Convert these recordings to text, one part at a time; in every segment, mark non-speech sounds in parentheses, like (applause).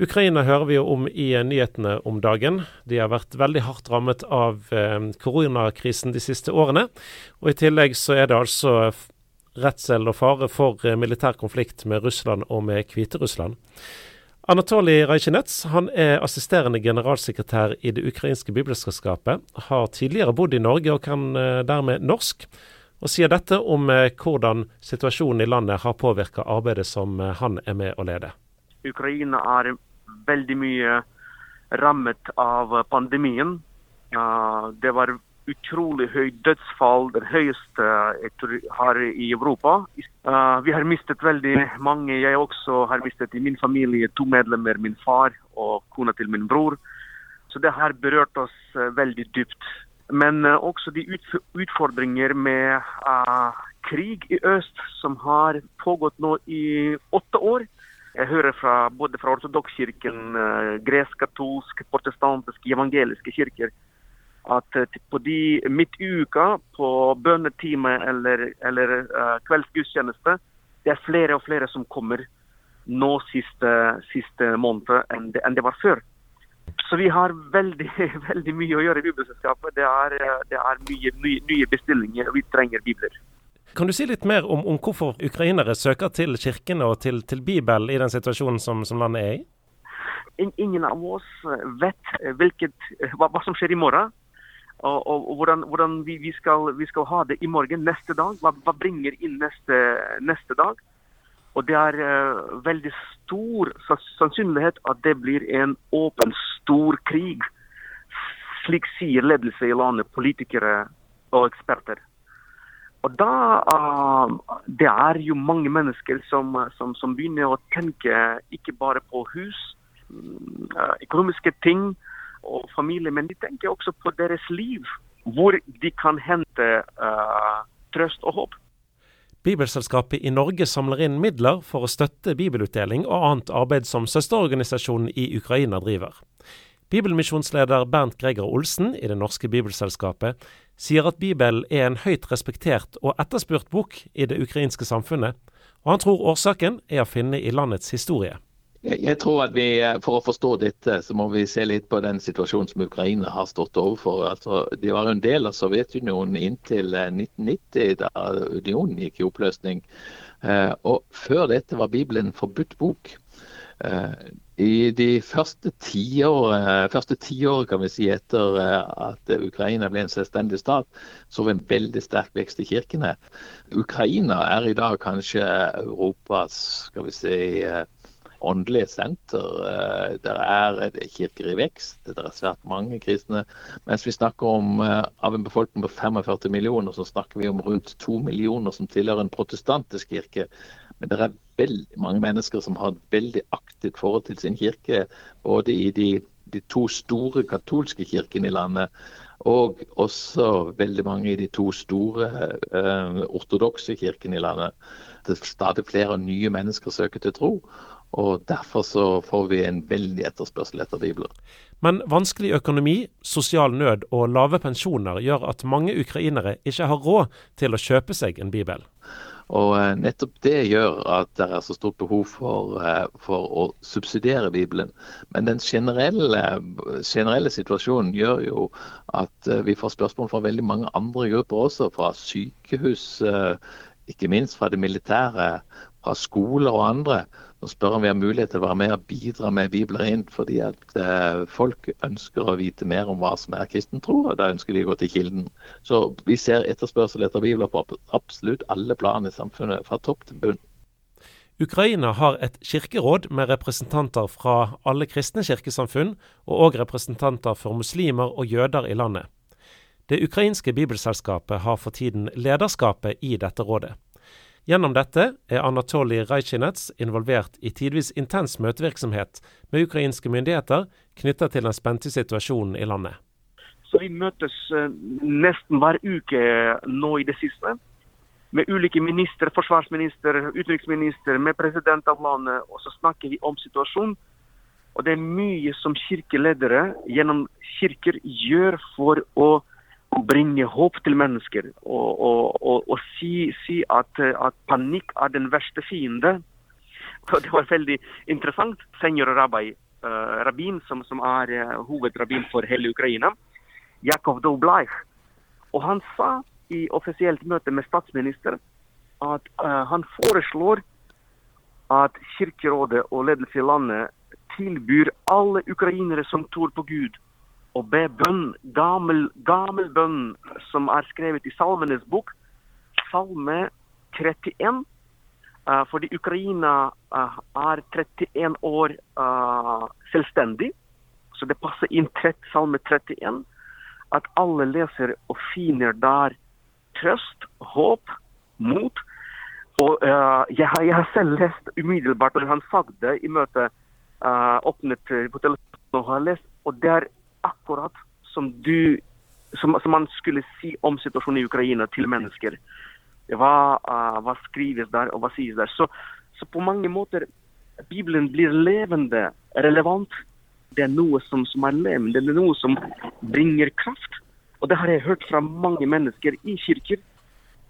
Ukraina hører vi jo om i nyhetene om dagen. De har vært veldig hardt rammet av eh, koronakrisen de siste årene. Og i tillegg så er det altså redsel og fare for eh, militær konflikt med Russland og med Hviterussland. Anatolij Rajkinets han er assisterende generalsekretær i det ukrainske bibelselskapet. Har tidligere bodd i Norge og kan eh, dermed norsk. Og sier dette om eh, hvordan situasjonen i landet har påvirka arbeidet som han er med å lede. Ukraina er veldig mye rammet av pandemien. Det var utrolig høyt dødsfall, den høyeste jeg har i Europa. vi har mistet veldig mange. Jeg også har mistet i min familie to medlemmer, min far og kona til min bror. Så det har berørt oss veldig dypt. Men også de utfordringer med uh, krig i øst, som har pågått nå i åtte år. Jeg hører fra, både fra ortodokskirken, uh, gresk-katolsk, protestantiske, evangeliske kirker at eh, på de midt-uka på bønnetime eller, eller uh, kveldsgudstjeneste, det er flere og flere som kommer nå siste, siste måned enn det, enn det, var før. Så vi har veldig, (laughs) veldig mye å gjøre i Bibelselskapet. Det er, det er mye, mye, nye bestillinger, og vi trenger bibler. Kan du si litt mer om, om hvorfor ukrainere søker til kirkene og til, til Bibel i den situasjonen som, som landet er i? Ingen av oss vet hvilket, hva, hva som skjer i morgen og, og, og hvordan, hvordan vi, vi, skal, vi, skal, ha det i morgen, neste dag. Hva, hva bringer inn neste, neste, dag? Og det er uh, veldig stor sannsynlighet at det blir en åpen, stor krig. Slik sier ledelse i landet, politikere og eksperter. Og da uh, Det er jo mange mennesker som, som, som, begynner å tenke ikke bare på hus, uh, økonomiske ting, og familie, men de tenker også på deres liv. Hvor de kan hente uh, trøst og håp. Bibelselskapet i Norge samler inn midler for å støtte bibelutdeling og annet arbeid som søsterorganisasjonen i Ukraina driver. Bibelmisjonsleder Bernt Greger Olsen i Det norske bibelselskapet sier at Bibelen er en høyt respektert og etterspurt bok i det ukrainske samfunnet, og han tror årsaken er å finne i landets historie. Jeg tror at vi, eh, For å forstå dette, så må vi se litt på den situasjonen som Ukraina har stått overfor. Altså, de var en del av Sovjetunionen inntil 1990, eh, da unionen gikk i oppløsning. Eh, og Før dette var Bibelen forbudt bok. I de første tiåret ti kan vi si, etter at Ukraina ble en selvstendig stat, så vi en veldig sterk vekst i kirkene. Ukraina er i dag kanskje Europas skal vi si, åndelige senter. Eh, det er kirker i vekst, det er svært mange kristne. Mens vi snakker om eh, av en befolkning på 45 millioner, så snakker vi om rundt to millioner som tilhører en protestantisk kirke. Men det er veldig mange mennesker som har et veldig aktivt forhold til sin kirke, både i de, de to store katolske kirkene i landet, og også veldig mange i de to store eh, ortodokse kirkene i landet. Det er stadig flere nye mennesker søker til tro. Og Derfor så får vi en veldig etterspørsel etter bibler. Men vanskelig økonomi, sosial nød og lave pensjoner gjør at mange ukrainere ikke har råd til å kjøpe seg en bibel. Og eh, Nettopp det gjør at det er så stort behov for, eh, for å subsidiere Bibelen. Men den generelle, generelle, situasjonen gjør jo at eh, vi får spørsmål fra veldig mange andre grupper også. Fra sykehus, ikke minst fra det militære, fra skoler og andre og spør om vi har mulighet til å være med og bidra med bibler inn, fordi at eh, folk ønsker å vite mer om hva som er kristen tro, og da ønsker de å gå til kilden. Så vi ser etterspørsel etter bibler på absolutt alle plan i samfunnet, fra topp til bunn. Ukraina har et kirkeråd med representanter fra alle kristne kirkesamfunn, og òg representanter for muslimer og jøder i landet. Det ukrainske bibelselskapet har for tiden lederskapet i dette rådet. Gjennom dette er Anatolij Rajkinets involvert i tidvis intens møtevirksomhet med ukrainske myndigheter knytta til den spente situasjonen i landet. Så Vi møtes eh, nesten hver uke nå i det siste. Med ulike ministre, forsvarsminister, utenriksminister, med president av landet. Og så snakker vi om situasjonen. Og det er mye som kirkeledere gjennom kirker gjør for å bringe håp til mennesker og, og, og, og si, si at, at, panikk er den verste fiende. (laughs) Det var veldig interessant. Senior rabbi, uh, rabbin, som, som er uh, hovedrabbin for hele Ukraina, Jakov Doblaich. Og han sa i offisielt møte med statsminister at uh, han foreslår at Kirkerådet og ledelse i landet tilbyr alle ukrainere som tror på Gud, å be bønn, gammel, gammel bønn som er skrevet i Salmenes bok, Salme 31. Uh, fordi Ukraina uh, er 31 år uh, selvstendig, så det passer inn 30, Salme 31. At alle leser og finner der trøst, håp, mot. Og jeg, har selv lest umiddelbart når han sa det i møtet, åpnet på telefonen og har lest, og det er akkurat som du som, som man skulle si om situasjonen i Ukraina til mennesker hva, uh, hva skrives der, og hva sies der. Så, så, på mange måter Bibelen blir levende, relevant. Det er noe som, som er levende, det er noe som bringer kraft. Og det har jeg hørt fra mange mennesker i kirker.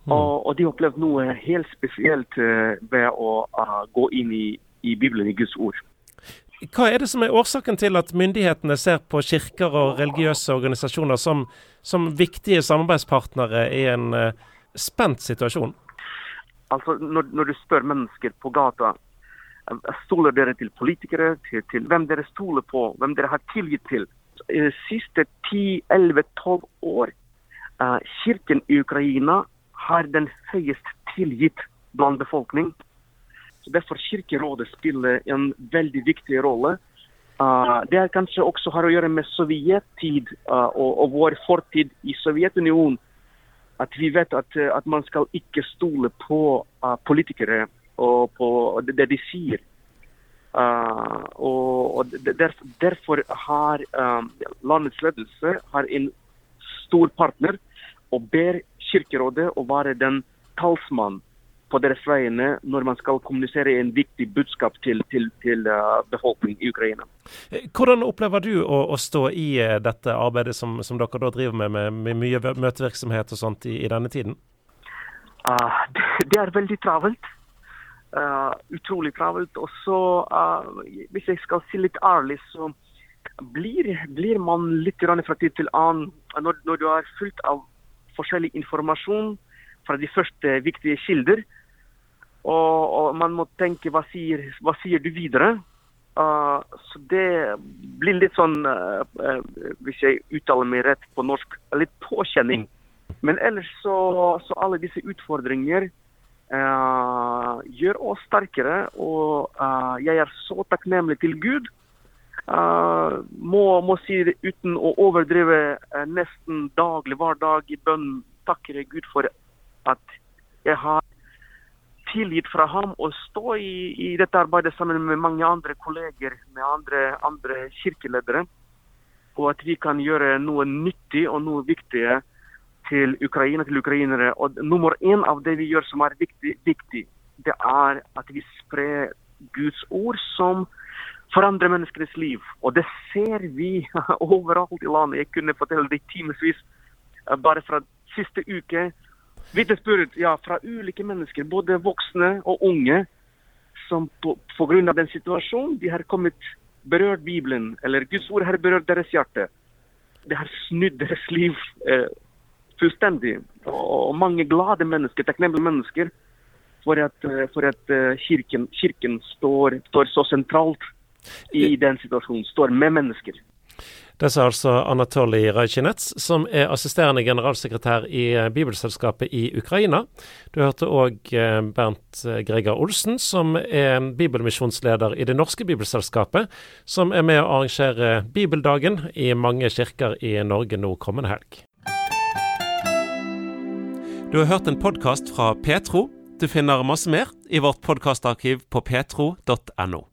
Mm. Og, og, de har opplevd noe helt spesielt uh, ved å uh, gå inn i, i Bibelen, i Guds ord. Hva er det som er årsaken til at myndighetene ser på kirker og religiøse organisasjoner som, som viktige samarbeidspartnere i en uh, spent situasjon? Altså, når, når du spør mennesker på gata eh, Stoler dere til politikere, til, til, hvem dere stoler på, hvem dere har tilgitt til? De siste 10-11-12 år uh, Kirken i Ukraina har den høyest tilgitt blant befolkning. Så Derfor Kirkerådet spiller en veldig viktig rolle. Uh, det er kanskje også har å gjøre med sovjettid uh, og, og, vår fortid i Sovjetunionen at vi vet at, eh, at man skal ikke stole på uh, politikere og på det, de sier. Og, og der, Derfor har um, landets ledelse har en stor partner og ber Kirkerådet å være den talsmann på deres vegne når man skal kommunisere en viktig budskap til, til, til uh, befolkningen i Ukraina. Hvordan opplever du å, å stå i uh, dette arbeidet som, som dere da driver med, med, med, mye møtevirksomhet og sånt i, i denne tiden? Uh, (laughs) det, det, er veldig travelt. utrolig travelt. Og så, hvis jeg skal si litt ærlig, så blir, blir man litt fra tid til annen når, når du er fullt av forskjellig informasjon fra de første viktige kilder, og, og, man må tenke hva sier, hva sier du videre? Uh, så det blir litt sånn, uh, uh, hvis jeg uttaler meg rett på norsk, litt påkjenning. Men ellers så, så alle disse utfordringer gjør oss sterkere. Og jeg er så takknemlig til Gud. må, må si det uten å overdrive nesten daglig, hver dag i bønn takker jeg Gud for at jeg har tilgitt fra ham å stå i, i, dette arbeidet sammen med mange andre kolleger, med andre, andre kirkeledere. Og at vi kan gjøre noe nyttig og noe viktig til Ukraina, til ukrainere. Og nummer én av det vi gjør som er viktig, viktig, det er at vi sprer Guds ord som forandrer menneskenes liv. Og det ser vi (laughs) overalt i landet. Jeg kunne fortelle det timevis bare fra siste uke vitnesbyrd ja, fra ulike mennesker, både voksne og unge, som pga. den situasjonen de har kommet berørt Bibelen, eller Guds ord har berørt deres hjerte. Det har snudd deres liv eh, fullstendig. Og mange glade mennesker, takknemlige mennesker, for at, eh, for at uh, kirken, kirken står, står, så sentralt i den situasjonen. Står med mennesker. Det sa altså Anatoly Rajkinets, som er assisterende generalsekretær i eh, Bibelselskapet i Ukraina. Du hørte òg eh, Bernt Gregar Greger Olsen, som er bibelmisjonsleder i Det norske bibelselskapet, som er med å arrangere Bibeldagen i mange kirker i Norge nå kommende helg. Du har hørt en podkast fra Petro. Du finner masse mer i vårt podkastarkiv på petro.no.